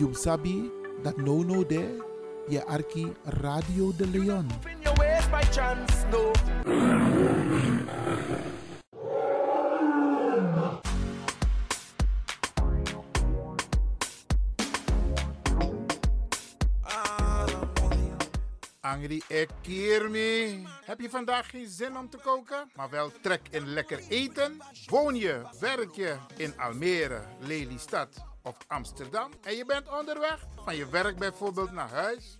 You sabi dat no no de je arki Radio de Leon. Angry Ekirmi. Heb je vandaag geen zin om te koken, maar wel trek in lekker eten? Woon je, werk je in Almere, Lelystad of Amsterdam en je bent onderweg van je werk bijvoorbeeld naar huis?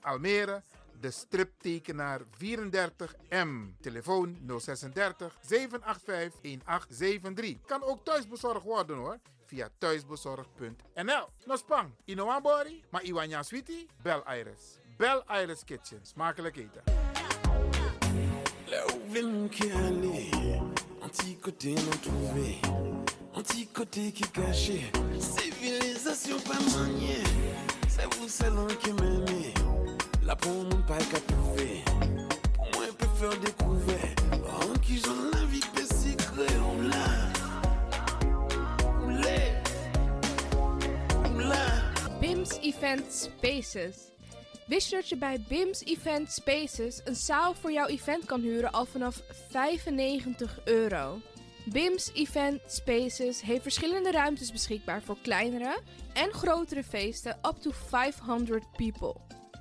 Almere, de striptekenaar 34M. Telefoon 036 785 1873. Kan ook thuisbezorgd worden hoor. Via thuisbezorgd.nl. No spang, inoambori, maar iwanya sweetie? Bel Iris. Bel Iris Kitchen. Smakelijk eten. Anti-côté non trouvé, anti-côté qui la peut secret, on l'a, oulé, oula. BIMS Event Spaces. Wist je dat je bij BIMS Event Spaces een zaal voor jouw event kan huren al vanaf 95 euro? BIMS Event Spaces heeft verschillende ruimtes beschikbaar voor kleinere en grotere feesten up to 500 people.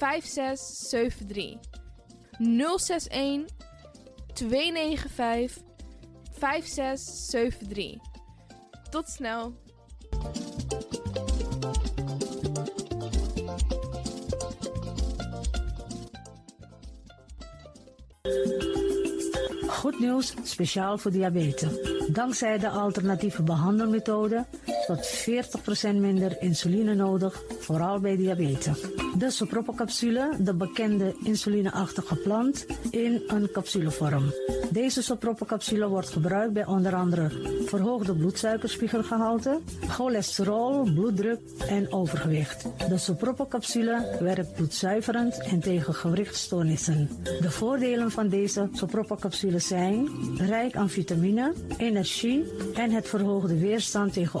5673. 061 295 5673. Tot snel. Goed nieuws, speciaal voor diabetes. Dankzij de alternatieve behandelmethode tot 40% minder insuline nodig, vooral bij diabetes. De sopropocapsule, de bekende insulineachtige plant, in een capsulevorm. Deze sopropocapsule wordt gebruikt bij onder andere verhoogde bloedsuikerspiegelgehalte, cholesterol, bloeddruk en overgewicht. De sopropocapsule werkt bloedzuiverend en tegen gewrichtstoornissen. De voordelen van deze sopropocapsule zijn rijk aan vitamine, energie en het verhoogde weerstand tegen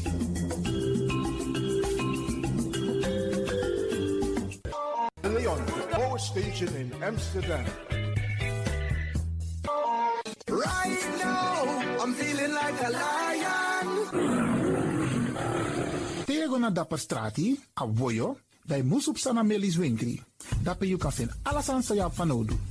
Station in Amsterdam. Right now, I'm feeling like a lion. Tego na dapper strati, a voyo, dai musup sana melis winkri. Dapper you kan vinden alles aan sa van Odu.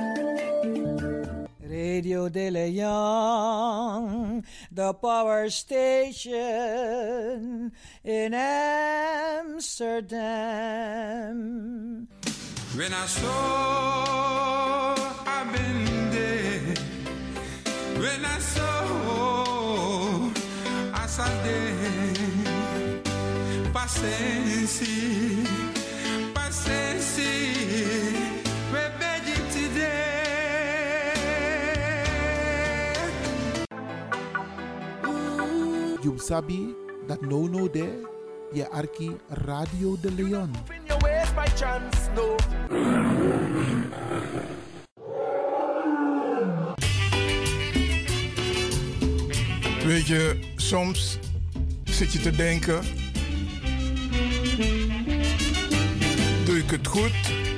Radio De Leon, the power station in Amsterdam. When I saw I've been there, when I saw I saw there, paciência, paciência, You sabi that no no there. Je arki Radio de Leon. Weet je, soms zit je te denken: doe ik het goed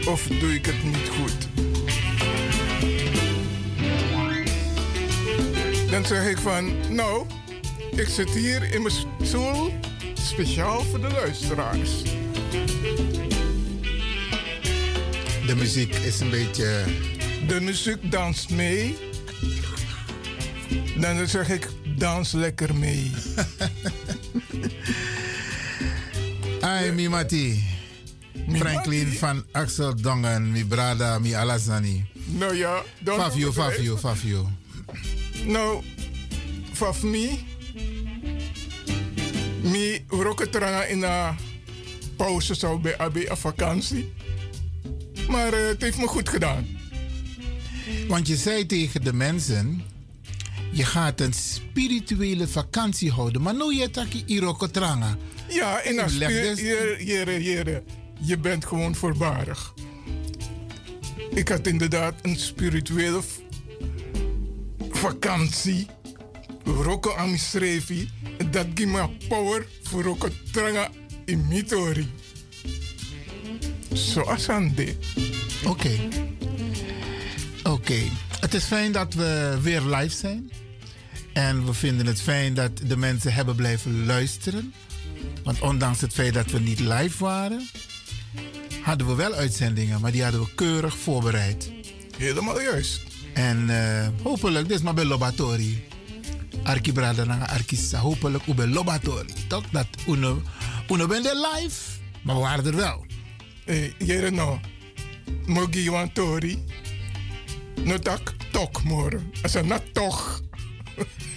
of doe ik het niet goed? Dan zeg ik van, nou, ik zit hier in mijn stoel speciaal voor de luisteraars. De muziek is een beetje. De muziek danst mee. Dan zeg ik, dans lekker mee. Ai, mi mati. Franklin van Axel Dongen, mi brada, mi alazani. Nou ja, dan Fafio, Fafio, Fafio. Nou, faf me. Mi roken tranga in een pauze zou bij AB een vakantie. Maar eh, het heeft me goed gedaan. Want je zei tegen de mensen: je gaat een spirituele vakantie houden. Maar nu je taki iroko tranga. Ja, en Leg je, je, je, bent gewoon voorbarig. Ik had inderdaad een spirituele vakantie. Roko aan schreefie. Dat geeft me power voor roko tranga in mitori. Zoals aan dit. Oké. Oké. Het is fijn dat we weer live zijn. En we vinden het fijn dat de mensen hebben blijven luisteren. Want ondanks het feit dat we niet live waren, hadden we wel uitzendingen, maar die hadden we keurig voorbereid. Helemaal juist. En eh, hopelijk, dit is maar bij Lobatori. Arki brada na Arkisa. Hopelijk ook bij Lobatori. Toch? Dat uno, uno ben er live, maar we waren er wel. Hey, jere no. Mogi wan tori. No tak tok moro. Asa na toch.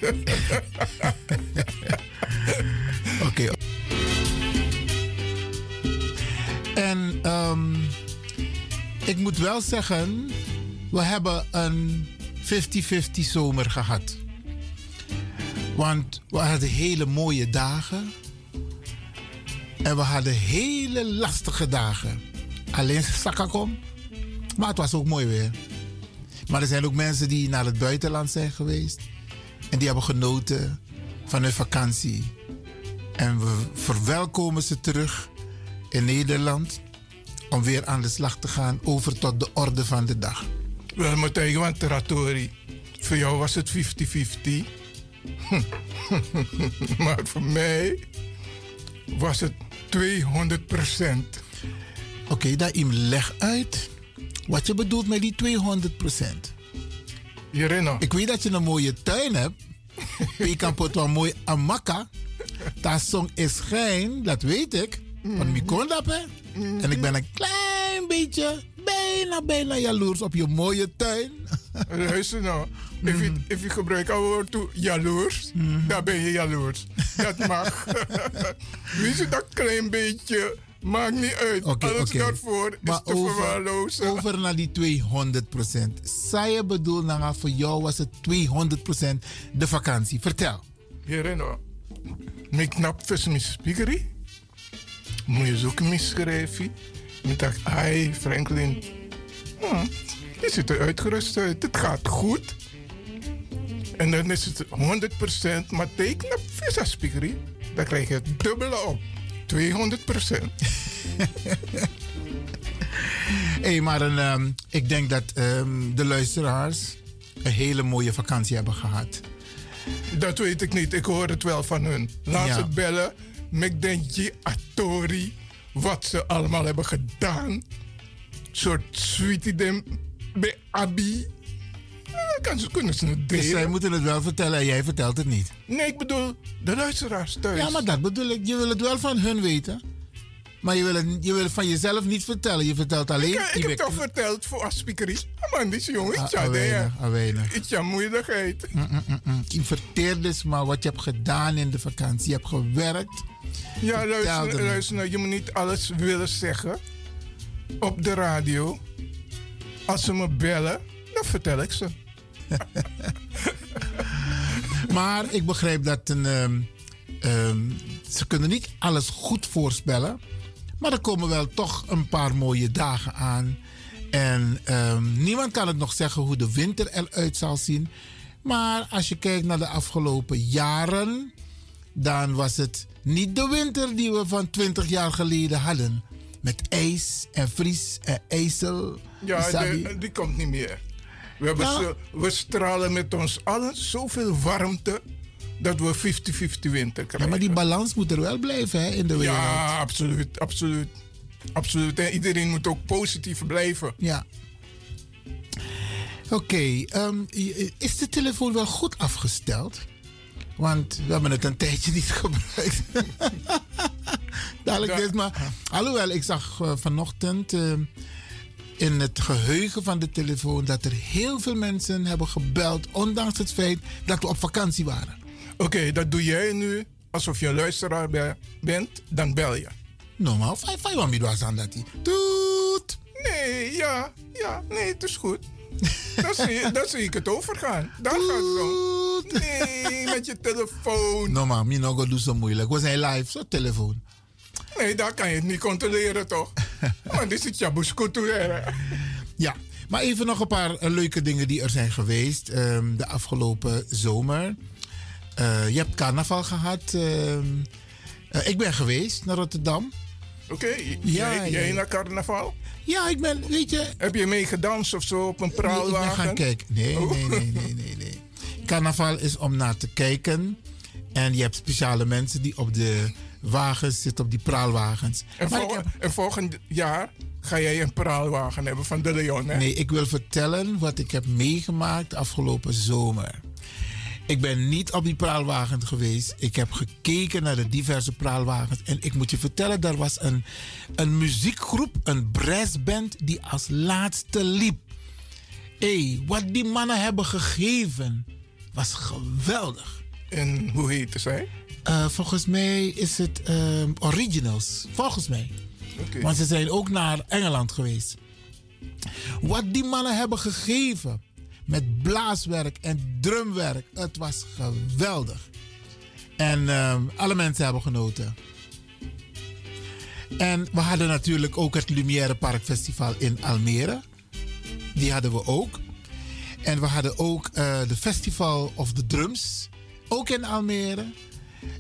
Oké. En ehm, ik moet wel zeggen, we hebben een 50-50 zomer gehad. Want we hadden hele mooie dagen. En we hadden hele lastige dagen. Alleen Sakakom. Maar het was ook mooi weer. Maar er zijn ook mensen die naar het buitenland zijn geweest. En die hebben genoten van hun vakantie. En we verwelkomen ze terug in Nederland. Om weer aan de slag te gaan over tot de orde van de dag. Wel, tegen want Teratori. Voor jou was het 50-50. maar voor mij was het 200 procent. Oké, dat im leg uit wat je bedoelt met die 200 procent. Jereno. Ik weet dat je een mooie tuin hebt. Je kan pot wel mooi amaka. Dat song is schijn, dat weet ik. Kon dat, hè. En ik ben een klein beetje, bijna, bijna jaloers op je mooie tuin. Luister nou. If je, if je gebruikt al woord toe jaloers, dan ben je jaloers. Dat mag. Weet je, dat klein beetje maakt niet uit. Oké, Alles oké. daarvoor is Maar te verwaarlozen. over naar die 200 procent. Zij je bedoel, nou, voor jou was het 200 procent de vakantie. Vertel. Hierin hoor. Mijn knap vissen mijn spiekerie. Moet je zoeken mijn. Ik dacht, hi Franklin. Hm, je ziet er uitgerust uit. Het gaat goed. En dan is het 100%. Maar teken op vissen spiekerie. Dan krijg je het dubbele op. 200%. Hé, maar een, ehm, ik denk dat ehm, de luisteraars een hele mooie vakantie hebben gehad. Dat weet ik niet. Ik hoor het wel van hun. Laat Ja. ze bellen. Met Denji Atori. Wat ze allemaal hebben gedaan. soort sweetie bij Abi. Eh, Kan ze, kunnen ze het Dus zij moeten het wel vertellen en jij vertelt het niet. Nee, ik bedoel de luisteraars thuis. Ja, maar dat bedoel ik. Je wil het wel van hun weten. Maar je wil het, je wil het van jezelf niet vertellen. Je vertelt alleen... Ik, ik je heb bent- toch verteld voor. Man, jongen, Ah, aan ah, weinig, ah, weinig. Iets aan moeilijkheid. Je verteert dus maar wat je hebt gedaan in de vakantie. Je hebt gewerkt. Ja, luister, luister nou, je moet niet alles willen zeggen op de radio. Als ze me bellen, dan vertel ik ze. Maar ik begrijp dat een, ehm, ehm, ze kunnen niet alles goed voorspellen. Maar er komen wel toch een paar mooie dagen aan. En ehm, niemand kan het nog zeggen hoe de winter eruit zal zien. Maar als je kijkt naar de afgelopen jaren, dan was het niet de winter die we van 20 jaar geleden hadden. Met ijs en vries en ijzel. Ja, de- die komt niet meer. We, hebben Ja. zo- we stralen met ons allen zoveel warmte dat we 50-50 winter Ja, krijgen. maar die balans moet er wel blijven hè, in de wereld. Ja, absoluut, absoluut. Absoluut. En iedereen moet ook positief blijven. Ja. Oké, ehm, is de telefoon wel goed afgesteld? Want we hebben het een tijdje niet gebruikt. Dadelijk is maar. Alhoewel, ik zag eh, vanochtend eh, in het geheugen van de telefoon dat er heel veel mensen hebben gebeld, ondanks het feit dat we op vakantie waren. Oké, dat doe jij nu alsof je een luisteraar be- bent, dan bel je. Normaal, vijf, vijf want was aan dat hij. Toet! Nee, ja, ja, nee, het is goed. Dan zie, dan zie ik het overgaan. Dan gaat het zo. Nee, met je telefoon. Normaal, Minogo doet zo moeilijk. We zijn live, zo telefoon. Nee, daar kan je het niet controleren, toch? Want dit is Jabusculturele. Ja, maar even nog een paar eh, leuke dingen die er zijn geweest ehm, de afgelopen zomer. Eh, je hebt carnaval gehad. ehm, eh, ik ben geweest naar Rotterdam. Oké, Ja, jij, jij ja. naar carnaval? Ja, ik ben, weet je... Heb je mee gedanst of zo op een Nee, ik ben praalwagen? gaan kijken. Nee, Oh. nee, nee, nee, nee, nee. Carnaval is om naar te kijken. En je hebt speciale mensen die op de wagens zitten, op die praalwagens. En, Maar ik vol- heb- en volgend jaar ga jij een praalwagen hebben van de Leon, hè? Nee, ik wil vertellen wat ik heb meegemaakt afgelopen zomer. Ik ben niet op die praalwagen geweest. Ik heb gekeken naar de diverse praalwagens. En ik moet je vertellen, daar was een, een muziekgroep, een brassband, die als laatste liep. Hé, hey, wat die mannen hebben gegeven, was geweldig. En hoe heette zij? Eh, volgens mij is het ehm, Originals. Volgens mij. Want ze zijn ook naar Engeland geweest. Wat die mannen hebben gegeven. Met blaaswerk en drumwerk. Het was geweldig. En ehm, alle mensen hebben genoten. En we hadden natuurlijk ook het Lumière Park Festival in Almere. Die hadden we ook. En we hadden ook eh, de Festival of the Drums. Ook in Almere.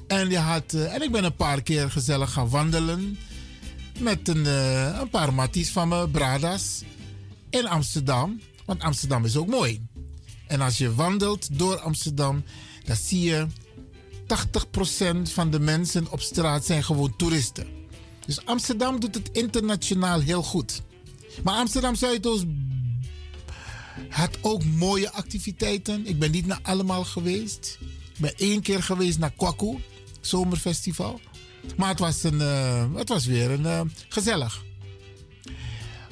En, je had, eh, en ik ben een paar keer gezellig gaan wandelen. Met een, eh, een paar matties van me, Bradas. In Amsterdam. Want Amsterdam is ook mooi. En als je wandelt door Amsterdam, dan zie je 80% van de mensen op straat zijn gewoon toeristen. Dus Amsterdam doet het internationaal heel goed. Maar Amsterdam Zuidoost had ook mooie activiteiten. Ik ben niet naar allemaal geweest. Ben één keer geweest naar Kwaku, zomerfestival. Maar het was, een, eh, het was weer een, eh, gezellig.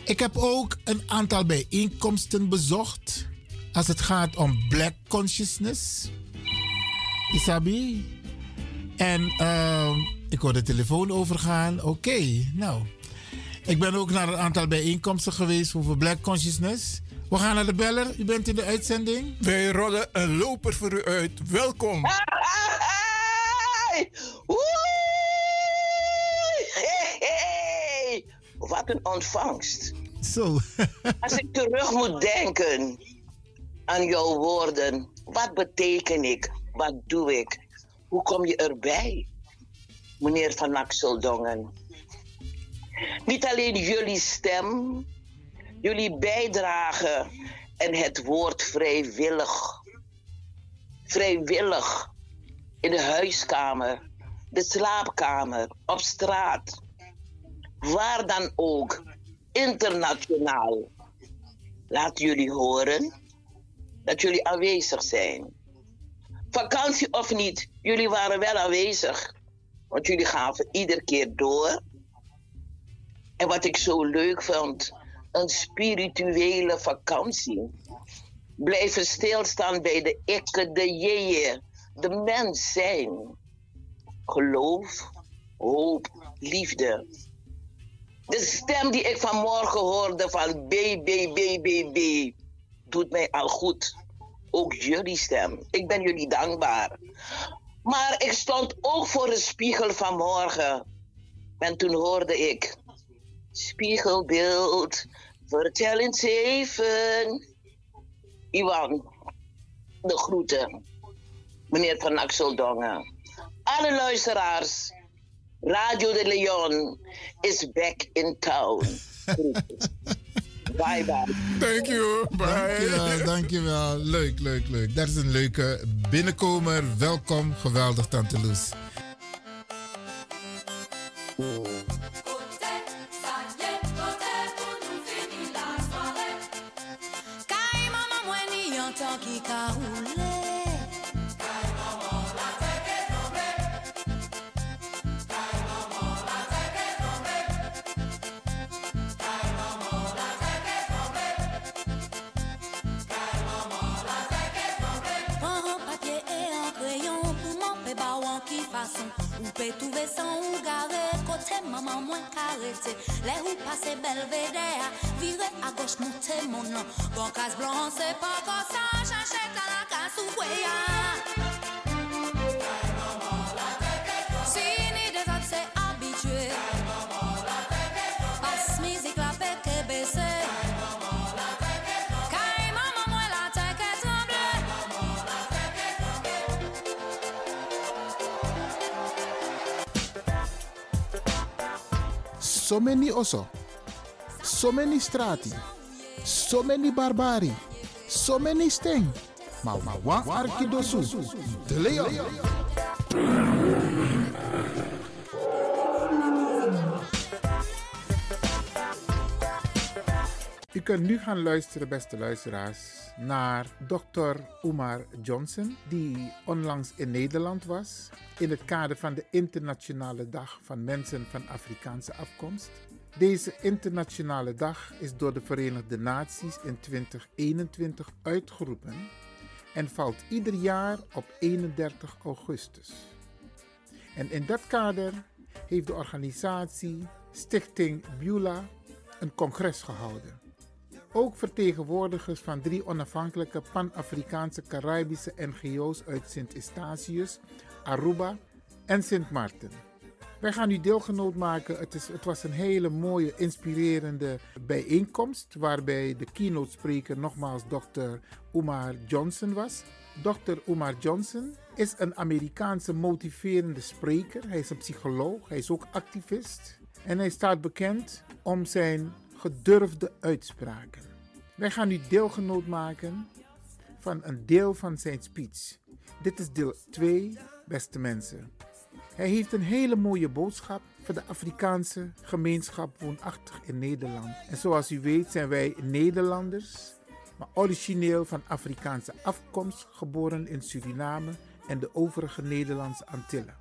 Ik heb ook een aantal bijeenkomsten bezocht. als het gaat om black consciousness. Isabi. En ehm, ik hoor de telefoon overgaan. Oké, nou. Ik ben ook naar een aantal bijeenkomsten geweest over black consciousness. We gaan naar de beller. U bent in de uitzending. Wij rollen een loper voor u uit. Welkom. Hey! Hey! Wat een ontvangst. Zo. Als ik terug moet denken aan jouw woorden, wat beteken ik? Wat doe ik? Hoe kom je erbij, meneer Van Axeldongen? Niet alleen jullie stem, jullie bijdrage en het woord vrijwillig. Vrijwillig in de huiskamer, de slaapkamer, op straat, waar dan ook, internationaal. Laat jullie horen dat jullie aanwezig zijn. Vakantie of niet, jullie waren wel aanwezig. Want jullie gaven iedere keer door. En wat ik zo leuk vond, een spirituele vakantie. Blijven stilstaan bij de ikke, de jeeën, de mens zijn. Geloof, hoop, liefde. De stem die ik vanmorgen hoorde van BBBBB doet mij al goed. Ook jullie stem. Ik ben jullie dankbaar. Maar ik stond ook voor de spiegel vanmorgen. En toen hoorde ik... Spiegelbeeld, vertel eens even. Iwan, de groeten. Meneer Van Axeldongen. Alle luisteraars. Radio de Leon is back in town. bye bye. Thank you. Bye. Dankjewel, dankjewel. Leuk, leuk, leuk. Dat is een leuke binnenkomer. Welkom. Geweldig, Tante Loes. Prends un papier et un crayon pour m'en ba wan ki fason Ou pe trouve san ou gare Kote maman mwen karete Le ou pase belvedere Vire a gauche monte mon nom Bon kas blanc c'est pas comme ça J'achète à la casse So many oso. So many strati. So many barbari. So many sting. Maar ma wa arkidosu. De Leon. Kunt nu gaan luisteren, beste luisteraars, naar Dr. Umar Johnson, die onlangs in Nederland was in het kader van de Internationale Dag van Mensen van Afrikaanse afkomst. Deze internationale dag is door de Verenigde Naties in 2021 uitgeroepen en valt ieder jaar op 31 augustus. En in dat kader heeft de organisatie Stichting Beulah een congres gehouden. Ook vertegenwoordigers van drie onafhankelijke Pan-Afrikaanse Caribische NGO's uit Sint-Eustatius, Aruba en Sint Maarten. Wij gaan u deelgenoot maken. Het, is, het was een hele mooie, inspirerende bijeenkomst. Waarbij de keynote spreker nogmaals Dr. Umar Johnson was. Dr. Umar Johnson is een Amerikaanse motiverende spreker. Hij is een psycholoog. Hij is ook activist. En hij staat bekend om zijn gedurfde uitspraken. Wij gaan u deelgenoot maken van een deel van zijn speech. Dit is deel 2, beste mensen. Hij heeft een hele mooie boodschap voor de Afrikaanse gemeenschap woonachtig in Nederland. En zoals u weet zijn wij Nederlanders, maar origineel van Afrikaanse afkomst, geboren in Suriname en de overige Nederlandse Antillen.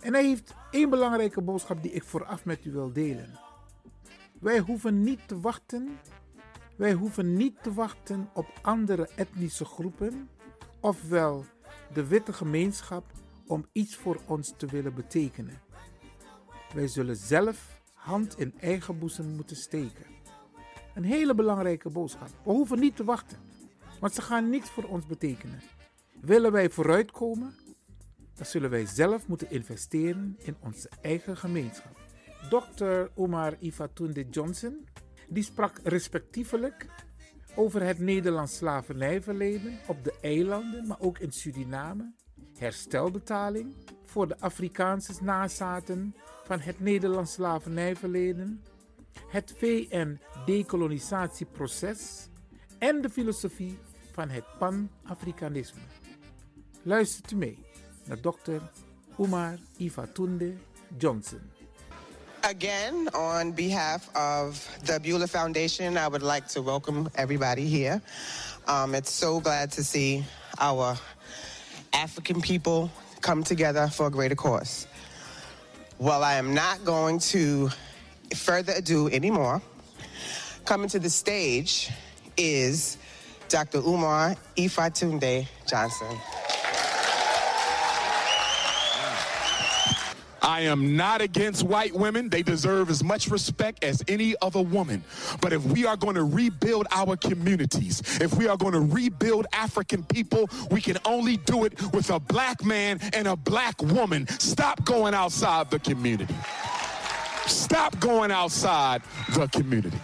En hij heeft één belangrijke boodschap die ik vooraf met u wil delen. Wij hoeven niet te wachten Wij hoeven niet te wachten op andere etnische groepen, ofwel de witte gemeenschap, om iets voor ons te willen betekenen. Wij zullen zelf hand in eigen boezem moeten steken. Een hele belangrijke boodschap. We hoeven niet te wachten, want ze gaan niks voor ons betekenen. Willen wij vooruitkomen, dan zullen wij zelf moeten investeren in onze eigen gemeenschap. Dr. Omar Ifatunde Johnson, die sprak respectievelijk over het Nederlands slavernijverleden op de eilanden, maar ook in Suriname, herstelbetaling voor de Afrikaanse nazaten van het Nederlands slavernijverleden, het VN-decolonisatieproces en de filosofie van het Pan-Afrikanisme. Luistert u mee naar Dr. Umar Ifatunde Johnson. Again, on behalf of the Beulah Foundation, I would like to welcome everybody here. Um, it's so glad to see our African people come together for a greater cause. Well, I am not going to further ado anymore. Coming to the stage is Dr. Umar Ifatunde Johnson. I am not against white women. They deserve as much respect as any other woman. But if we are going to rebuild our communities, if we are going to rebuild African people, we can only do it with a black man and a black woman. Stop going outside the community. Stop going outside the community.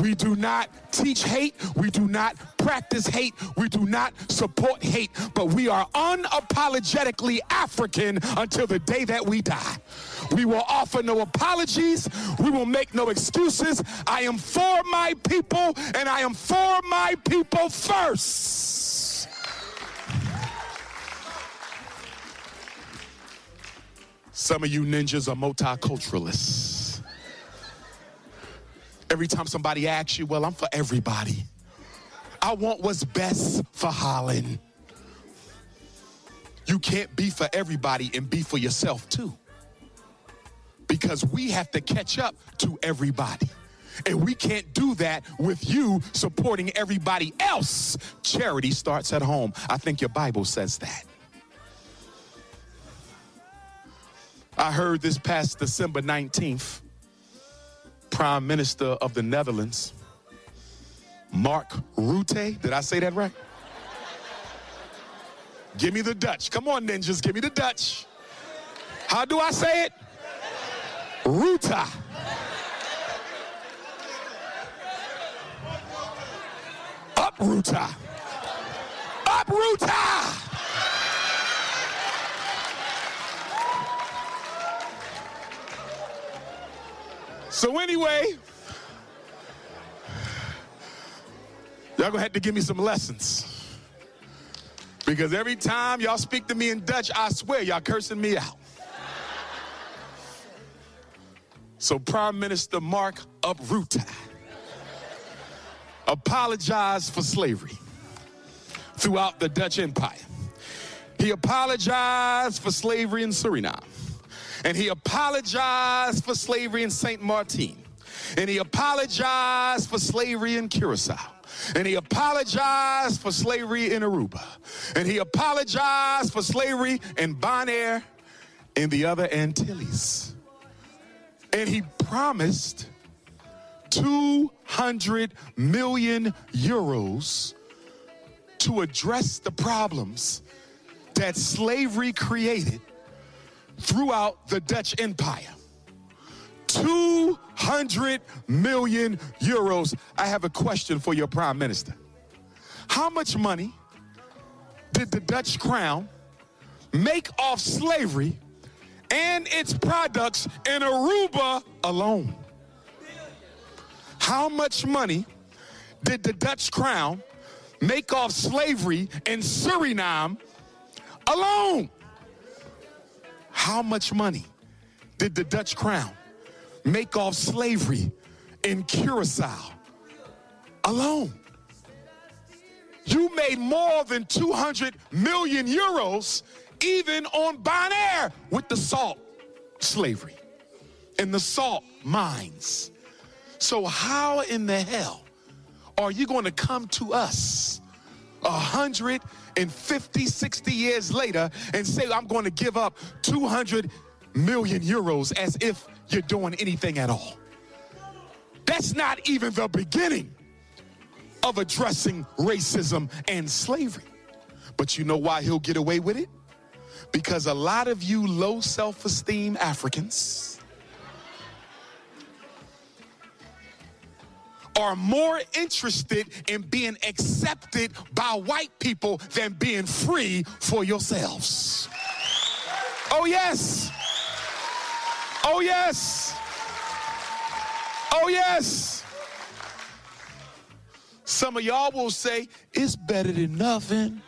We do not teach hate. We do not practice hate. We do not support hate. But we are unapologetically African until the day that we die. We will offer no apologies. We will make no excuses. I am for my people, and I am for my people first. Some of you ninjas are multiculturalists. Every time somebody asks you, well, I'm for everybody. I want what's best for Holland. You can't be for everybody and be for yourself too. Because we have to catch up to everybody. And we can't do that with you supporting everybody else. Charity starts at home. I think your Bible says that. I heard this past December 19th, Prime Minister of the Netherlands, Mark Rutte. Did I say that right? Give me the Dutch. Come on, ninjas, give me the Dutch. How do I say it? Ruta. Uprooter. Uprooter. So anyway, y'all gonna have to give me some lessons. Because every time y'all speak to me in Dutch, I swear y'all cursing me out. So Prime Minister Mark Uprooter apologized for slavery throughout the Dutch Empire. He apologized for slavery in Suriname. And he apologized for slavery in St. Martin. And he apologized for slavery in Curacao. And he apologized for slavery in Aruba. And he apologized for slavery in Bonaire and the other Antilles. And he promised 200 million euros to address the problems that slavery created throughout the Dutch Empire. 200 million euros. I have a question for your prime minister. How much money did the Dutch crown make off slavery and its products in Aruba alone? How much money did the Dutch crown make off slavery in Suriname alone? How much money did the Dutch crown make off slavery in Curacao alone? You made more than 200 million euros even on Bonaire with the salt slavery and the salt mines. So, how in the hell are you going to come to us 150, 60 years later and say, I'm going to give up 200 million euros as if you're doing anything at all? That's not even the beginning of addressing racism and slavery. But you know why he'll get away with it? Because a lot of you low self esteem Africans are more interested in being accepted by white people than being free for yourselves. Oh, yes. Oh, yes. Oh, yes. Some of y'all will say, it's better than nothing.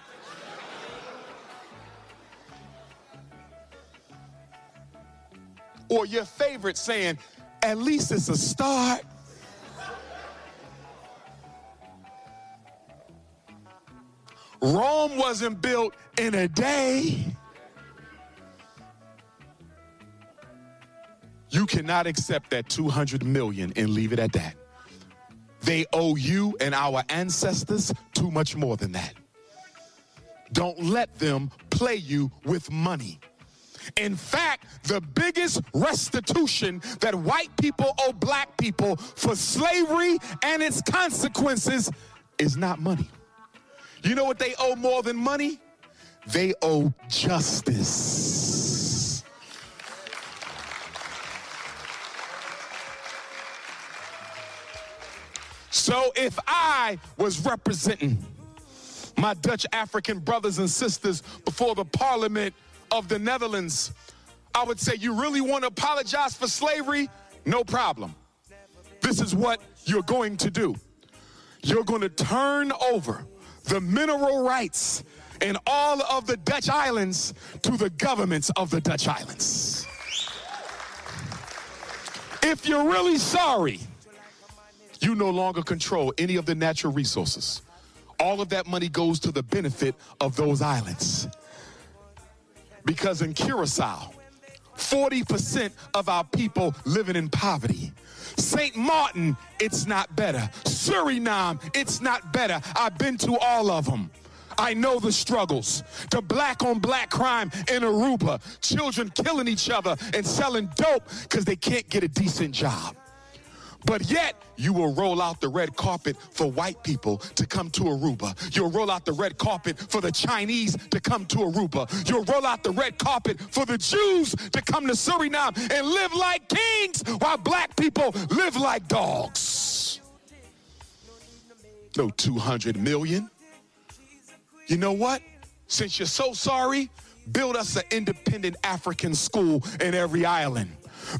Or your favorite saying, at least it's a start. Rome wasn't built in a day. You cannot accept that 200 million and leave it at that. They owe you and our ancestors too much more than that. Don't let them play you with money. In fact, the biggest restitution that white people owe black people for slavery and its consequences is not money. You know what they owe more than money? They owe justice. So if I was representing my Dutch African brothers and sisters before the Parliament of the Netherlands, I would say, You really want to apologize for slavery? No problem. This is what you're going to do. You're going to turn over the mineral rights in all of the Dutch islands to the governments of the Dutch islands. If you're really sorry, you no longer control any of the natural resources. All of that money goes to the benefit of those islands. Because in Curacao, 40% of our people living in poverty. St. Martin, it's not better. Suriname, it's not better. I've been to all of them. I know the struggles. The black on black crime in Aruba, children killing each other and selling dope because they can't get a decent job. But yet, you will roll out the red carpet for white people to come to Aruba. You'll roll out the red carpet for the Chinese to come to Aruba. You'll roll out the red carpet for the Jews to come to Suriname and live like kings while black people live like dogs. No 200 million. You know what? Since you're so sorry, build us an independent African school in every island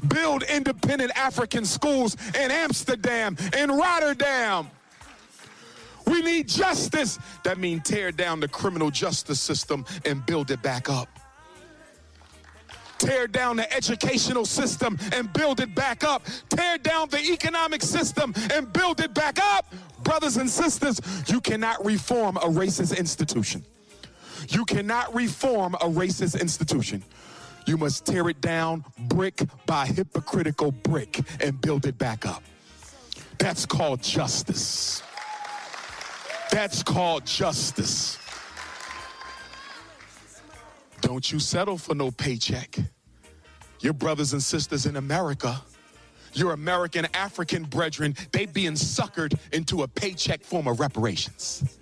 build independent African schools in Amsterdam, in Rotterdam. We need justice. That means tear down the criminal justice system and build it back up. Tear down the educational system and build it back up. Tear down the economic system and build it back up. Brothers and sisters, you cannot reform a racist institution. You cannot reform a racist institution. You must tear it down brick by hypocritical brick and build it back up. That's called justice. That's called justice. Don't you settle for no paycheck. Your brothers and sisters in America, your American African brethren, they being suckered into a paycheck form of reparations.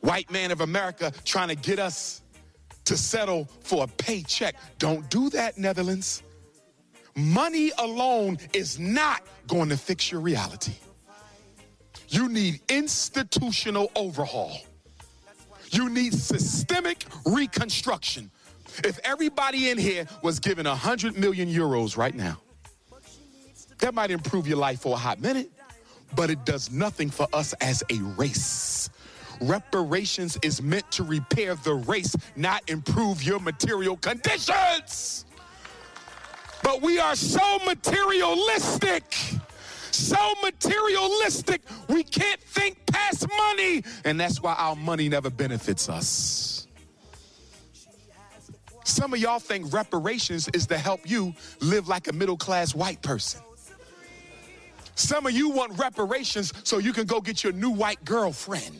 White man of America trying to get us to settle for a paycheck. Don't do that, Netherlands. Money alone is not going to fix your reality. You need institutional overhaul. You need systemic reconstruction. If everybody in here was given 100 million euros right now, that might improve your life for a hot minute, but it does nothing for us as a race. Reparations is meant to repair the race, not improve your material conditions. But we are so materialistic, so materialistic, we can't think past money. And that's why our money never benefits us. Some of y'all think reparations is to help you live like a middle class white person. Some of you want reparations so you can go get your new white girlfriend.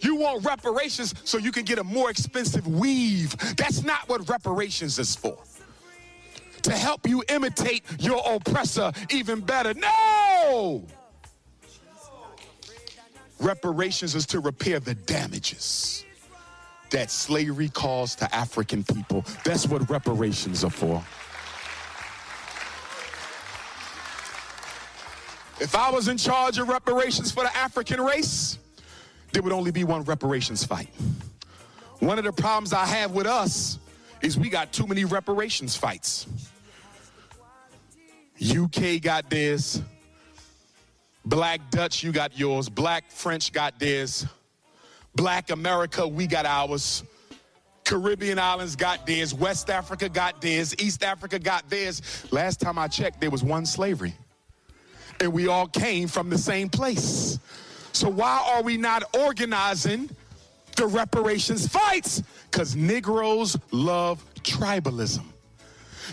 You want reparations so you can get a more expensive weave. That's not what reparations is for. To help you imitate your oppressor even better. No! Reparations is to repair the damages that slavery caused to African people. That's what reparations are for. If I was in charge of reparations for the African race, there would only be one reparations fight. One of the problems I have with us is we got too many reparations fights. UK got theirs. Black Dutch, you got yours. Black French got theirs. Black America, we got ours. Caribbean islands got theirs. West Africa got theirs. East Africa got theirs. Last time I checked, there was one slavery. And we all came from the same place. So why are we not organizing the reparations fights? Because Negroes love tribalism.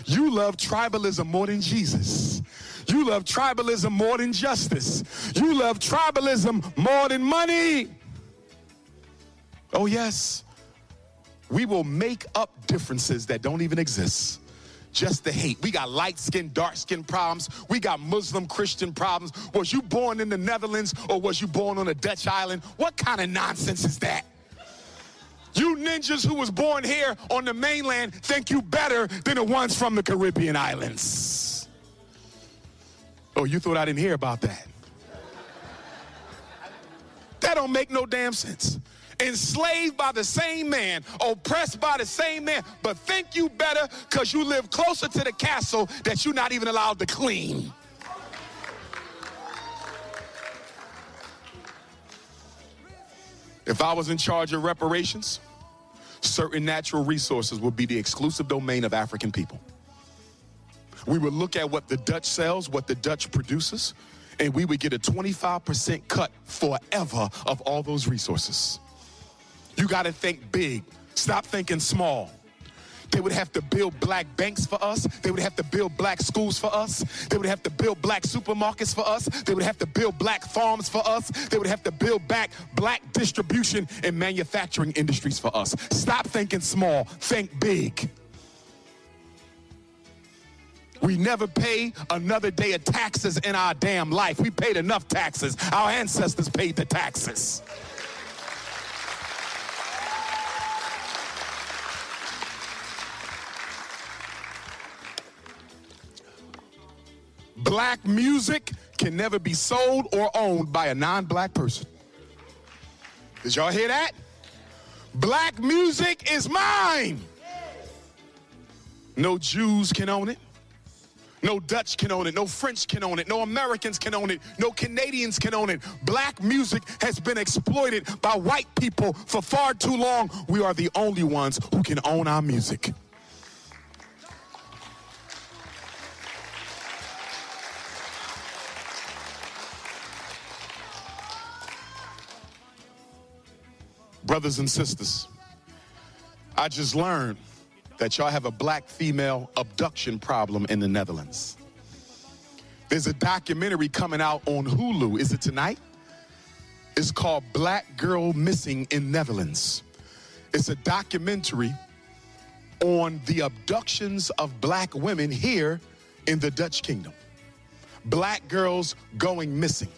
You love tribalism more than Jesus. You love tribalism more than justice. You love tribalism more than money. Oh, yes. We will make up differences that don't even exist just the hate. We got light skin, dark skin problems. We got Muslim Christian problems. Was you born in the Netherlands or was you born on a Dutch island? What kind of nonsense is that? You ninjas who was born here on the mainland think you better than the ones from the Caribbean islands. Oh, you thought I didn't hear about that? That don't make no damn sense enslaved by the same man, oppressed by the same man, but think you better because you live closer to the castle that you're not even allowed to clean. If I was in charge of reparations, certain natural resources would be the exclusive domain of African people. We would look at what the Dutch sells, what the Dutch produces, and we would get a 25% cut forever of all those resources. You got to think big. Stop thinking small. They would have to build black banks for us. They would have to build black schools for us. They would have to build black supermarkets for us. They would have to build black farms for us. They would have to build back black distribution and manufacturing industries for us. Stop thinking small, think big. We never pay another day of taxes in our damn life. We paid enough taxes. Our ancestors paid the taxes. Black music can never be sold or owned by a non black person. Did y'all hear that? Black music is mine. No Jews can own it. No Dutch can own it. No French can own it. No Americans can own it. No Canadians can own it. Black music has been exploited by white people for far too long. We are the only ones who can own our music. Brothers and sisters, I just learned that y'all have a black female abduction problem in the Netherlands. There's a documentary coming out on Hulu. Is it tonight? It's called Black Girl Missing in Netherlands. It's a documentary on the abductions of black women here in the Dutch kingdom. Black girls going missing.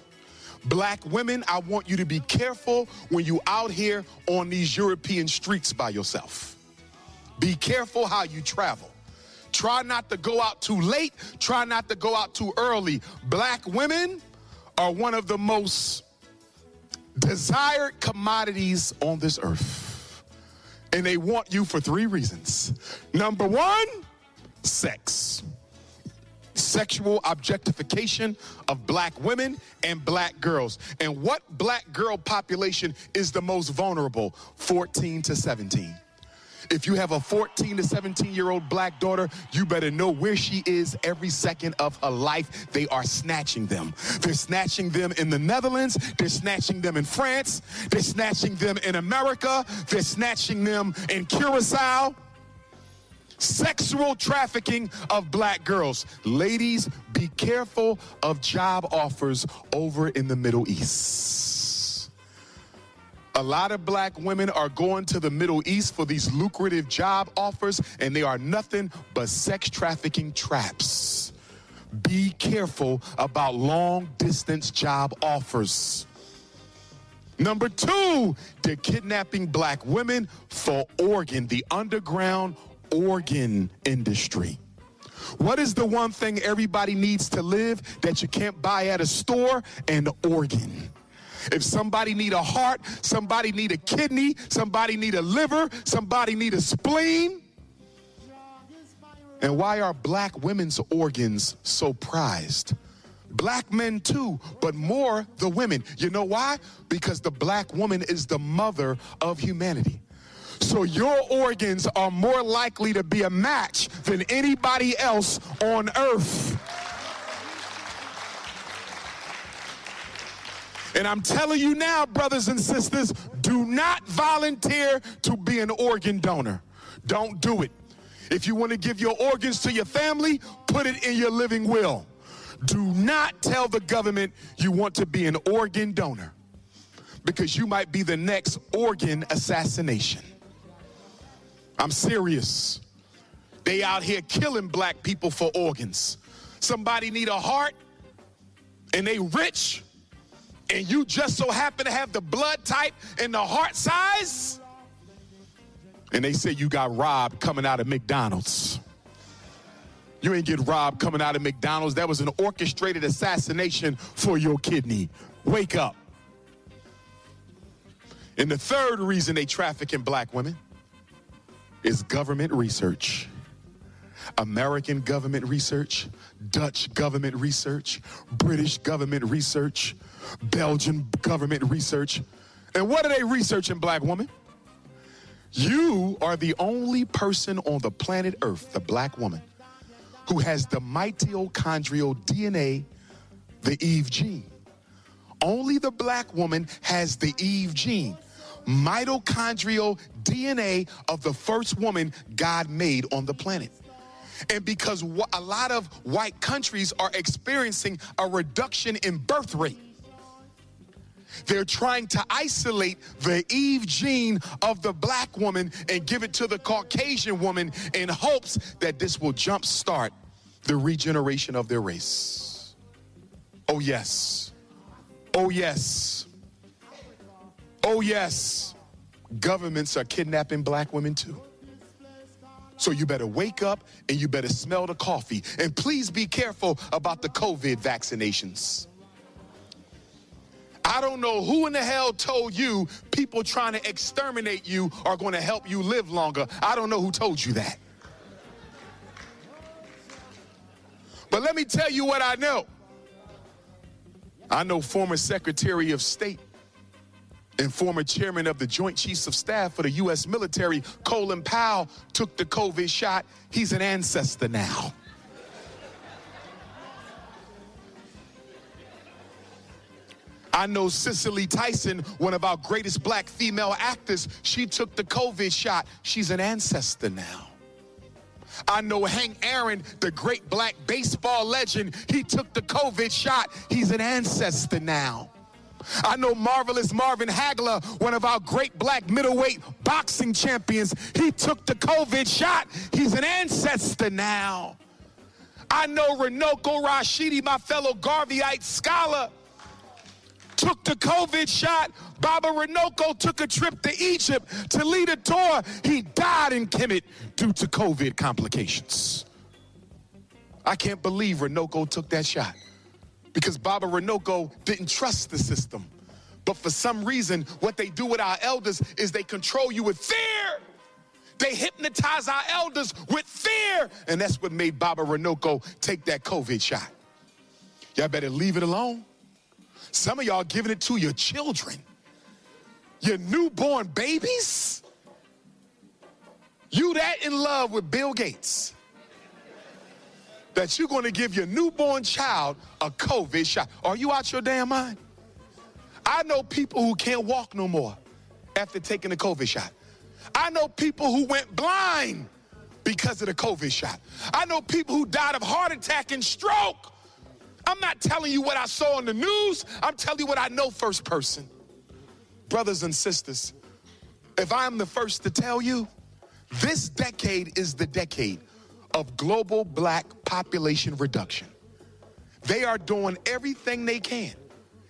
Black women, I want you to be careful when you out here on these European streets by yourself. Be careful how you travel. Try not to go out too late. Try not to go out too early. Black women are one of the most desired commodities on this earth. And they want you for three reasons. Number one, sex sexual objectification of black women and black girls. And what black girl population is the most vulnerable? 14 to 17. If you have a 14 to 17 year old black daughter, you better know where she is every second of her life. They are snatching them. They're snatching them in the Netherlands. They're snatching them in France. They're snatching them in America. They're snatching them in Curacao. Sexual trafficking of black girls. Ladies, be careful of job offers over in the Middle East. A lot of black women are going to the Middle East for these lucrative job offers, and they are nothing but sex trafficking traps. Be careful about long distance job offers. Number two, they're kidnapping black women for organ, the underground organ industry. What is the one thing everybody needs to live that you can't buy at a store? An organ. If somebody need a heart, somebody need a kidney, somebody need a liver, somebody need a spleen. And why are black women's organs so prized? Black men too, but more the women. You know why? Because the black woman is the mother of humanity. So your organs are more likely to be a match than anybody else on earth. And I'm telling you now, brothers and sisters, do not volunteer to be an organ donor. Don't do it. If you want to give your organs to your family, put it in your living will. Do not tell the government you want to be an organ donor because you might be the next organ assassination. I'm serious. They out here killing black people for organs. Somebody need a heart and they rich and you just so happen to have the blood type and the heart size and they say you got robbed coming out of McDonald's. You ain't get robbed coming out of McDonald's. That was an orchestrated assassination for your kidney. Wake up. And the third reason they traffic in black women is government research. American government research, Dutch government research, British government research, Belgian government research. And what are they researching, black woman? You are the only person on the planet Earth, the black woman, who has the mitochondrial DNA, the Eve gene. Only the black woman has the Eve gene, mitochondrial DNA of the first woman God made on the planet. And because a lot of white countries are experiencing a reduction in birth rate, they're trying to isolate the Eve gene of the black woman and give it to the Caucasian woman in hopes that this will jumpstart the regeneration of their race. Oh, yes. Oh, yes. Oh, yes. Governments are kidnapping black women too. So you better wake up and you better smell the coffee. And please be careful about the COVID vaccinations. I don't know who in the hell told you people trying to exterminate you are going to help you live longer. I don't know who told you that. But let me tell you what I know. I know former Secretary of State and former chairman of the Joint Chiefs of Staff for the U.S. military, Colin Powell, took the COVID shot. He's an ancestor now. I know Cicely Tyson, one of our greatest black female actors, she took the COVID shot. She's an ancestor now. I know Hank Aaron, the great black baseball legend, he took the COVID shot. He's an ancestor now. I know Marvelous Marvin Hagler, one of our great black middleweight boxing champions, he took the COVID shot. He's an ancestor now. I know Runoko Rashidi, my fellow Garveyite scholar, took the COVID shot. Baba Runoko took a trip to Egypt to lead a tour. He died in Kemet due to COVID complications. I can't believe Runoko took that shot because Baba Runoko didn't trust the system. But for some reason, what they do with our elders is they control you with fear. They hypnotize our elders with fear. And that's what made Baba Runoko take that COVID shot. Y'all better leave it alone. Some of y'all giving it to your children, your newborn babies. You that in love with Bill Gates that you're going to give your newborn child a COVID shot. Are you out your damn mind? I know people who can't walk no more after taking the COVID shot. I know people who went blind because of the COVID shot. I know people who died of heart attack and stroke. I'm not telling you what I saw on the news, I'm telling you what I know first person. Brothers and sisters, if I'm the first to tell you, this decade is the decade of global black population reduction. They are doing everything they can.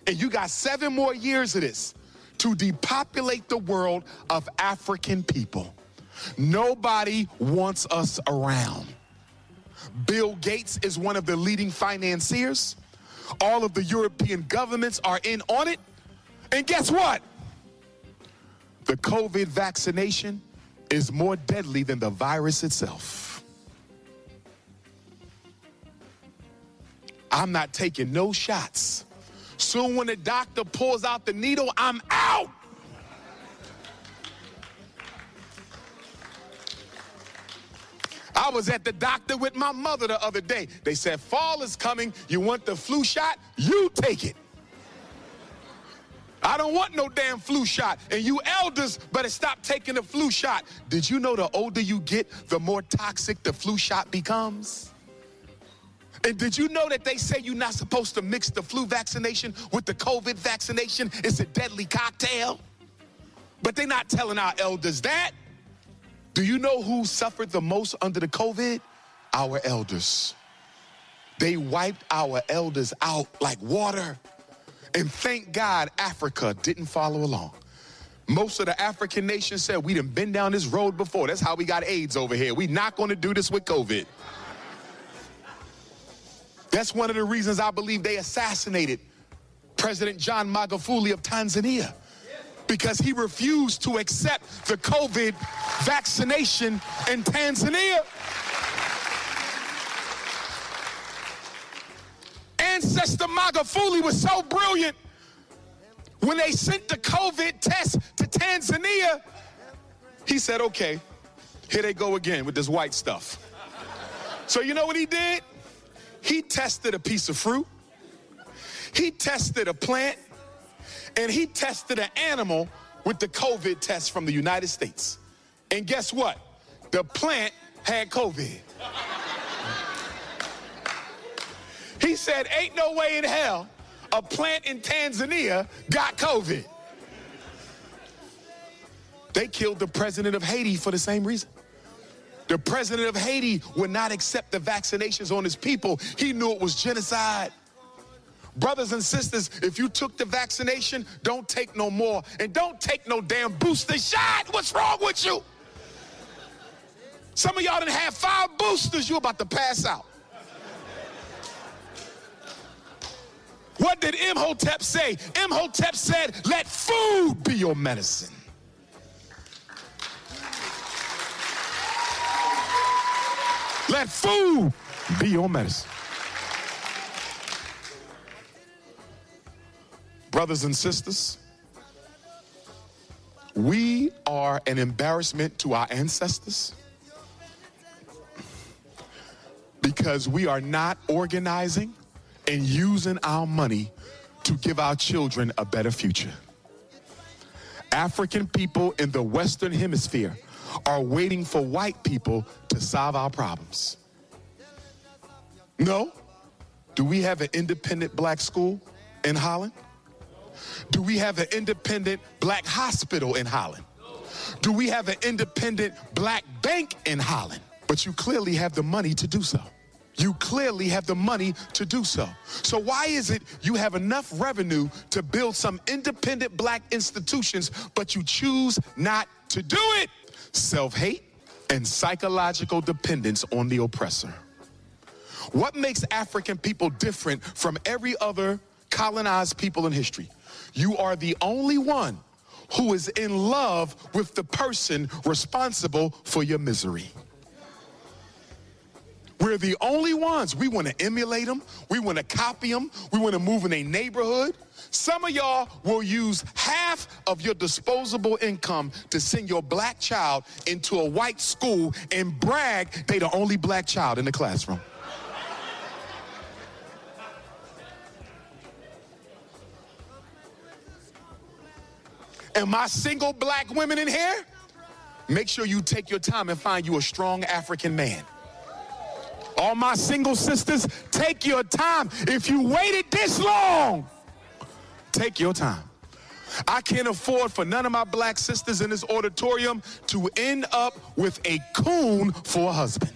And you got seven more years of this to depopulate the world of African people. Nobody wants us around. Bill Gates is one of the leading financiers. All of the European governments are in on it. And guess what? The COVID vaccination is more deadly than the virus itself. I'm not taking no shots. Soon, when the doctor pulls out the needle, I'm out. I was at the doctor with my mother the other day. They said, Fall is coming. You want the flu shot? You take it. I don't want no damn flu shot. And you elders better stop taking the flu shot. Did you know the older you get, the more toxic the flu shot becomes? And did you know that they say you're not supposed to mix the flu vaccination with the COVID vaccination? It's a deadly cocktail. But they're not telling our elders that. Do you know who suffered the most under the COVID? Our elders. They wiped our elders out like water. And thank God Africa didn't follow along. Most of the African nations said, We done been down this road before. That's how we got AIDS over here. We not gonna do this with COVID. That's one of the reasons I believe they assassinated President John Magufuli of Tanzania because he refused to accept the COVID vaccination in Tanzania. Ancestor Magufuli was so brilliant. When they sent the COVID test to Tanzania, he said, okay, here they go again with this white stuff. So you know what he did? He tested a piece of fruit, he tested a plant, and he tested an animal with the COVID test from the United States. And guess what? The plant had COVID. He said, Ain't no way in hell a plant in Tanzania got COVID. They killed the president of Haiti for the same reason. The president of Haiti would not accept the vaccinations on his people. He knew it was genocide. Brothers and sisters, if you took the vaccination, don't take no more. And don't take no damn booster shot. What's wrong with you? Some of y'all didn't have five boosters, You're about to pass out. What did Imhotep say? Imhotep said, let food be your medicine. Let food be your medicine. Brothers and sisters, we are an embarrassment to our ancestors because we are not organizing and using our money to give our children a better future. African people in the Western Hemisphere are waiting for white people to solve our problems. No? Do we have an independent black school in Holland? Do we have an independent black hospital in Holland? Do we have an independent black bank in Holland? But you clearly have the money to do so. You clearly have the money to do so. So, why is it you have enough revenue to build some independent black institutions, but you choose not to do it? Self hate and psychological dependence on the oppressor. What makes African people different from every other colonized people in history? You are the only one who is in love with the person responsible for your misery. We're the only ones. We want to emulate them. We want to copy them. We want to move in a neighborhood. Some of y'all will use half of your disposable income to send your black child into a white school and brag they the only black child in the classroom. And my single black women in here, make sure you take your time and find you a strong African man. All my single sisters, take your time. If you waited this long, take your time. I can't afford for none of my black sisters in this auditorium to end up with a coon for a husband.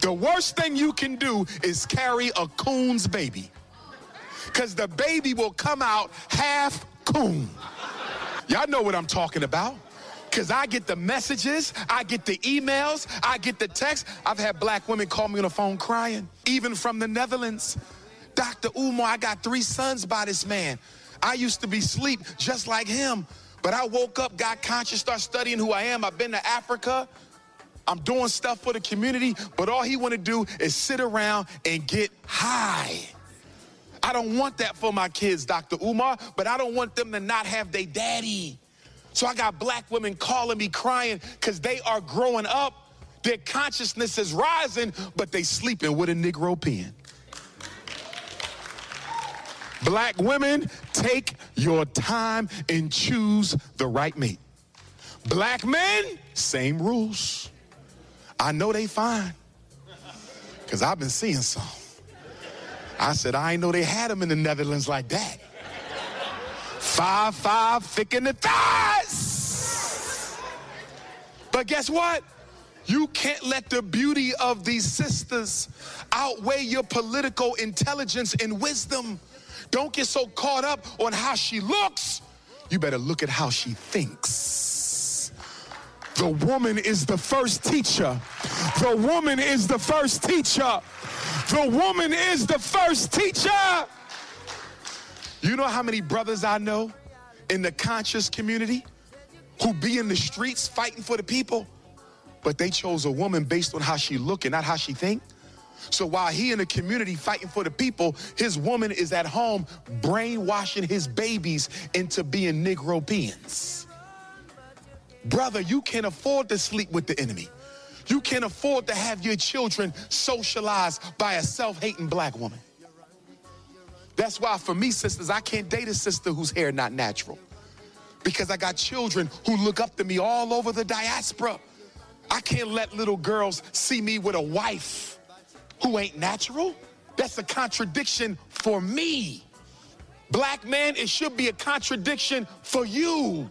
The worst thing you can do is carry a coon's baby. Because the baby will come out half coon. Y'all know what I'm talking about. Because I get the messages, I get the emails, I get the texts. I've had black women call me on the phone crying, even from the Netherlands. Dr. Umar, I got three sons by this man. I used to be sleep just like him, but I woke up, got conscious, started studying who I am. I've been to Africa. I'm doing stuff for the community, but all he want to do is sit around and get high. I don't want that for my kids, Dr. Umar, but I don't want them to not have their daddy. So I got black women calling me crying because they are growing up. Their consciousness is rising, but they sleeping with a Negropean. Black women, take your time and choose the right mate. Black men, same rules. I know they fine, because I've been seeing some. I said, I ain't know they had them in the Netherlands like that. Five, five, thick in the thighs. But guess what? You can't let the beauty of these sisters outweigh your political intelligence and wisdom. Don't get so caught up on how she looks. You better look at how she thinks. The woman is the first teacher. The woman is the first teacher. The woman is the first teacher. You know how many brothers I know in the conscious community who be in the streets fighting for the people, but they chose a woman based on how she look and not how she think? So while he in the community fighting for the people, his woman is at home brainwashing his babies into being Negropeans. Brother, you can't afford to sleep with the enemy. You can't afford to have your children socialized by a self-hating black woman. That's why for me, sisters, I can't date a sister whose hair not natural. Because I got children who look up to me all over the diaspora. I can't let little girls see me with a wife who ain't natural. That's a contradiction for me. Black man, it should be a contradiction for you.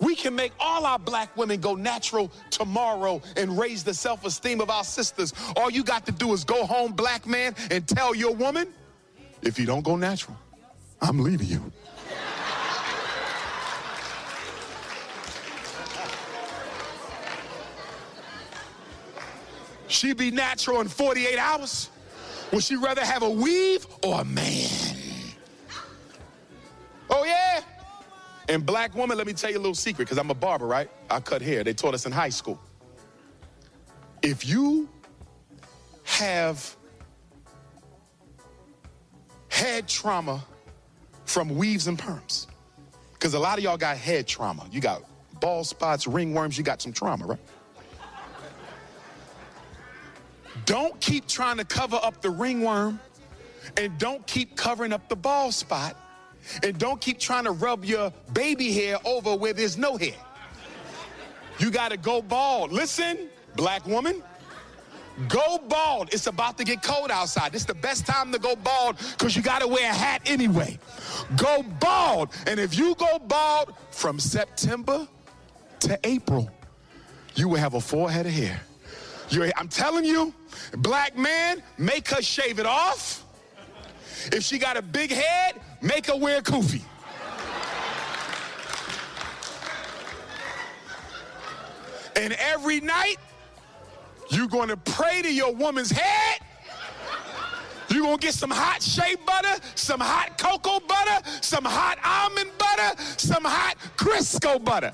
We can make all our black women go natural tomorrow and raise the self esteem of our sisters. All you got to do is go home, black man, and tell your woman if you don't go natural, I'm leaving you. She be natural in 48 hours. Would she rather have a weave or a man? Oh, yeah. And black woman, let me tell you a little secret, because I'm a barber, right? I cut hair. They taught us in high school. If you have head trauma from weaves and perms, because a lot of y'all got head trauma. You got bald spots, ringworms, you got some trauma, right? Don't keep trying to cover up the ringworm and don't keep covering up the bald spot and don't keep trying to rub your baby hair over where there's no hair. You got to go bald. Listen, black woman, go bald. It's about to get cold outside. It's the best time to go bald because you got to wear a hat anyway. Go bald. And if you go bald from September to April, you will have a full head of hair. You're, I'm telling you, black man, make her shave it off. If she got a big head, make her wear a kufi. And every night, you're going to pray to your woman's head. You're going to get some hot shea butter, some hot cocoa butter, some hot almond butter, some hot Crisco butter.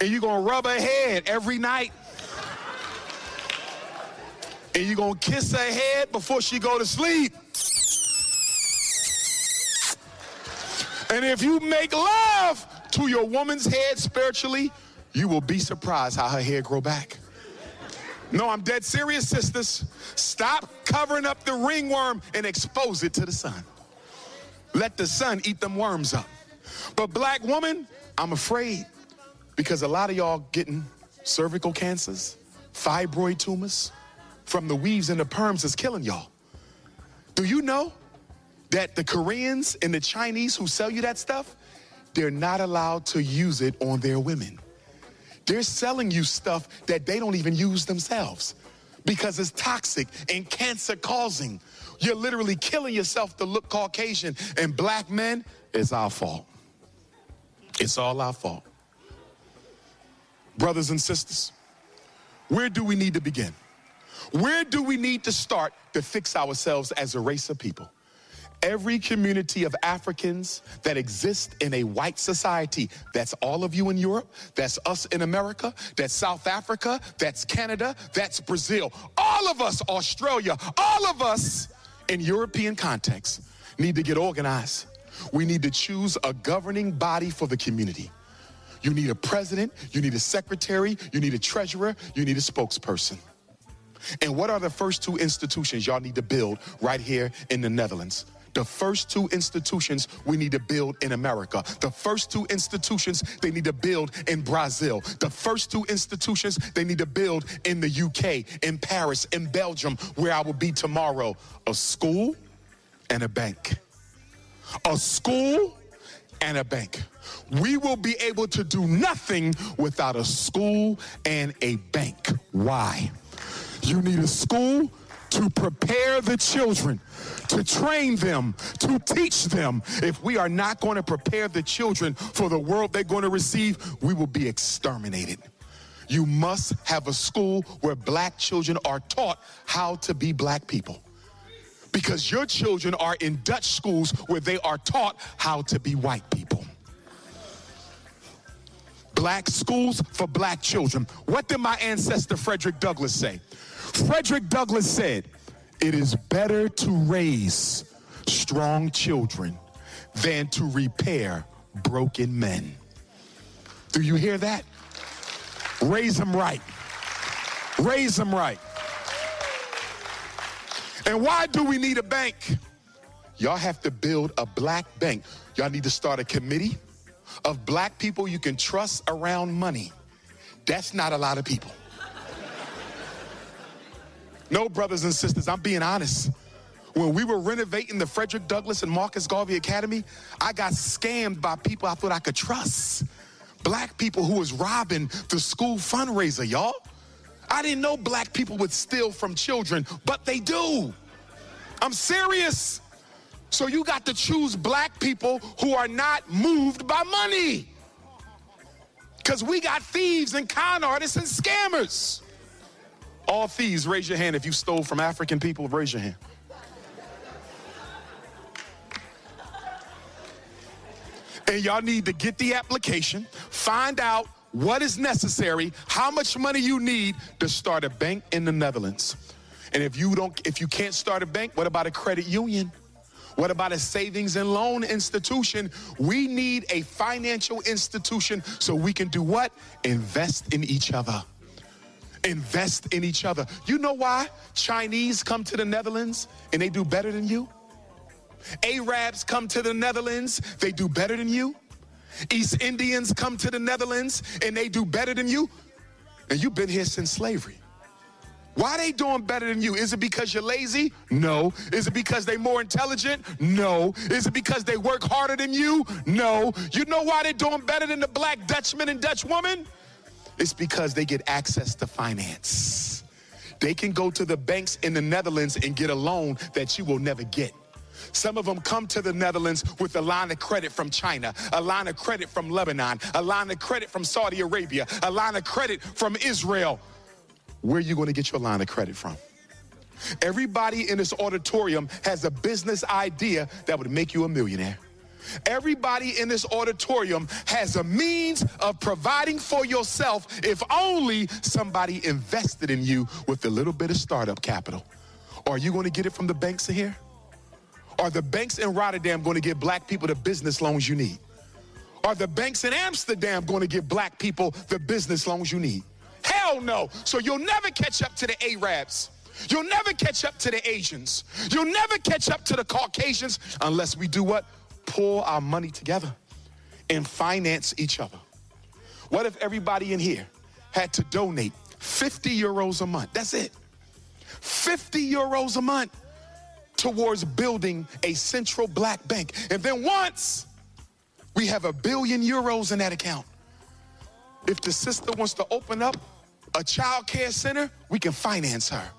And you're going to rub her head every night. And you're going to kiss her head before she go to sleep. And if you make love to your woman's head spiritually, you will be surprised how her hair grow back. No, I'm dead serious, sisters. Stop covering up the ringworm and expose it to the sun. Let the sun eat them worms up. But black woman, I'm afraid Because a lot of y'all getting cervical cancers, fibroid tumors from the weaves and the perms is killing y'all. Do you know that the Koreans and the Chinese who sell you that stuff, they're not allowed to use it on their women. They're selling you stuff that they don't even use themselves because it's toxic and cancer causing. You're literally killing yourself to look Caucasian. And black men, it's our fault. It's all our fault. Brothers and sisters, where do we need to begin? Where do we need to start to fix ourselves as a race of people? Every community of Africans that exists in a white society, that's all of you in Europe, that's us in America, that's South Africa, that's Canada, that's Brazil, all of us, Australia, all of us in European context need to get organized. We need to choose a governing body for the community. You need a president, you need a secretary, you need a treasurer, you need a spokesperson. And what are the first two institutions y'all need to build right here in the Netherlands? The first two institutions we need to build in America. The first two institutions they need to build in Brazil. The first two institutions they need to build in the UK, in Paris, in Belgium, where I will be tomorrow. A school and a bank. A school and a bank. We will be able to do nothing without a school and a bank. Why? You need a school to prepare the children, to train them, to teach them. If we are not going to prepare the children for the world they're going to receive, we will be exterminated. You must have a school where black children are taught how to be black people. Because your children are in Dutch schools where they are taught how to be white people. Black schools for black children. What did my ancestor Frederick Douglass say? Frederick Douglass said, It is better to raise strong children than to repair broken men. Do you hear that? Raise them right. Raise them right. And why do we need a bank? Y'all have to build a black bank. Y'all need to start a committee of black people you can trust around money. That's not a lot of people. No, brothers and sisters, I'm being honest. When we were renovating the Frederick Douglass and Marcus Garvey Academy, I got scammed by people I thought I could trust. Black people who was robbing the school fundraiser, y'all. I didn't know black people would steal from children, but they do. I'm serious. So you got to choose black people who are not moved by money. Because we got thieves and con artists and scammers. All thieves, raise your hand. If you stole from African people, raise your hand. And y'all need to get the application, find out what is necessary, how much money you need to start a bank in the Netherlands. And if you don't if you can't start a bank, what about a credit union? What about a savings and loan institution? We need a financial institution so we can do what? Invest in each other. Invest in each other. You know why Chinese come to the Netherlands and they do better than you? Arabs come to the Netherlands, they do better than you. East Indians come to the Netherlands and they do better than you. And you've been here since slavery. Why they doing better than you? Is it because you're lazy? No. Is it because they more intelligent? No. Is it because they work harder than you? No. You know why they doing better than the black Dutchman and Dutch woman? It's because they get access to finance. They can go to the banks in the Netherlands and get a loan that you will never get. Some of them come to the Netherlands with a line of credit from China, a line of credit from Lebanon, a line of credit from Saudi Arabia, a line of credit from Israel. Where are you going to get your line of credit from? Everybody in this auditorium has a business idea that would make you a millionaire. Everybody in this auditorium has a means of providing for yourself if only somebody invested in you with a little bit of startup capital. Are you going to get it from the banks here? Are the banks in Rotterdam going to give black people the business loans you need? Are the banks in Amsterdam going to give black people the business loans you need? Hell no. So you'll never catch up to the Arabs. You'll never catch up to the Asians. You'll never catch up to the Caucasians unless we do what? Pull our money together and finance each other. What if everybody in here had to donate 50 euros a month? That's it. 50 euros a month towards building a central black bank. And then once we have a billion euros in that account, if the sister wants to open up a child care center, we can finance her.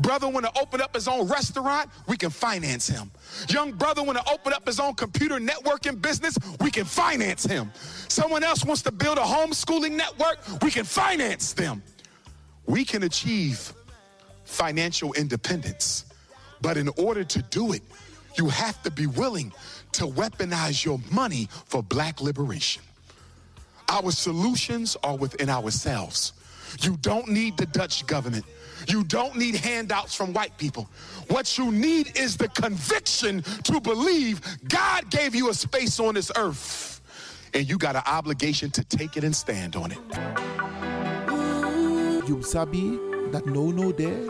Brother want to open up his own restaurant, we can finance him. Young brother want to open up his own computer networking business, we can finance him. Someone else wants to build a homeschooling network, we can finance them. We can achieve financial independence. But in order to do it, you have to be willing to weaponize your money for black liberation. Our solutions are within ourselves. You don't need the Dutch government. You don't need handouts from white people. What you need is the conviction to believe God gave you a space on this earth. And you got an obligation to take it and stand on it. You sabi that no no there,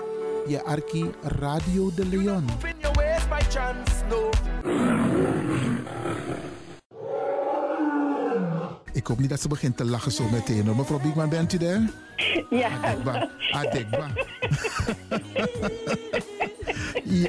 je arki Radio D'Leon. Ik hoop niet dat ze begint te lachen zo meteen. hoor. Mevrouw Biekman, bent u daar? Ja. Adekba. Adekba. ja.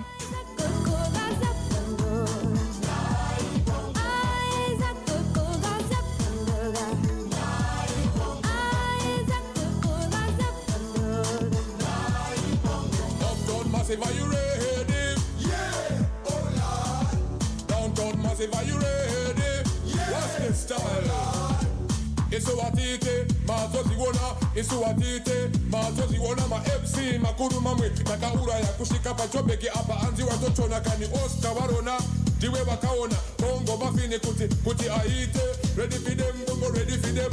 Mazoziona isuwatite mazoziona ma-fc makuru mamwe takauraya kusvika pachobheki apa anzi watochona kani osta varona ndiwe vakaona bongo mafini kuti kuti aite. Ready for them bongo ready for them.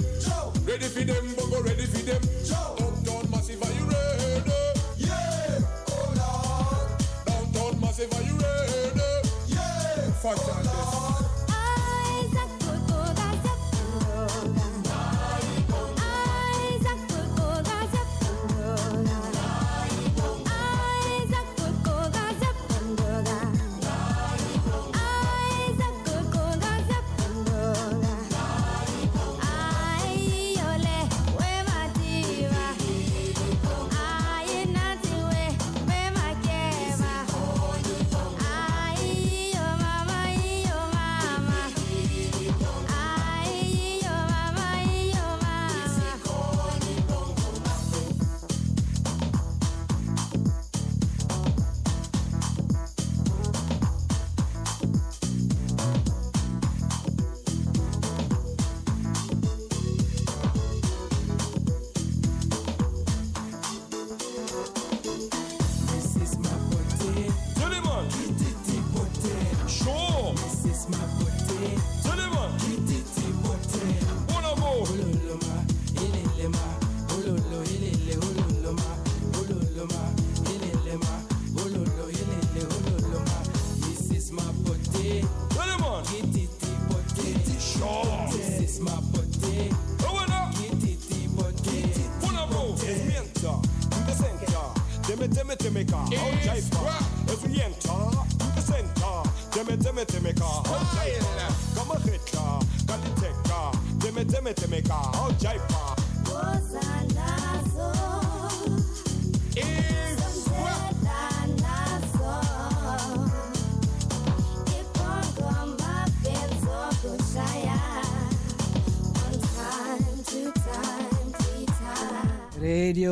Ready for them bongo ready for them. Uptown massive are you ready? Yeah oh lord downtown massive are you ready? Yeah fuck this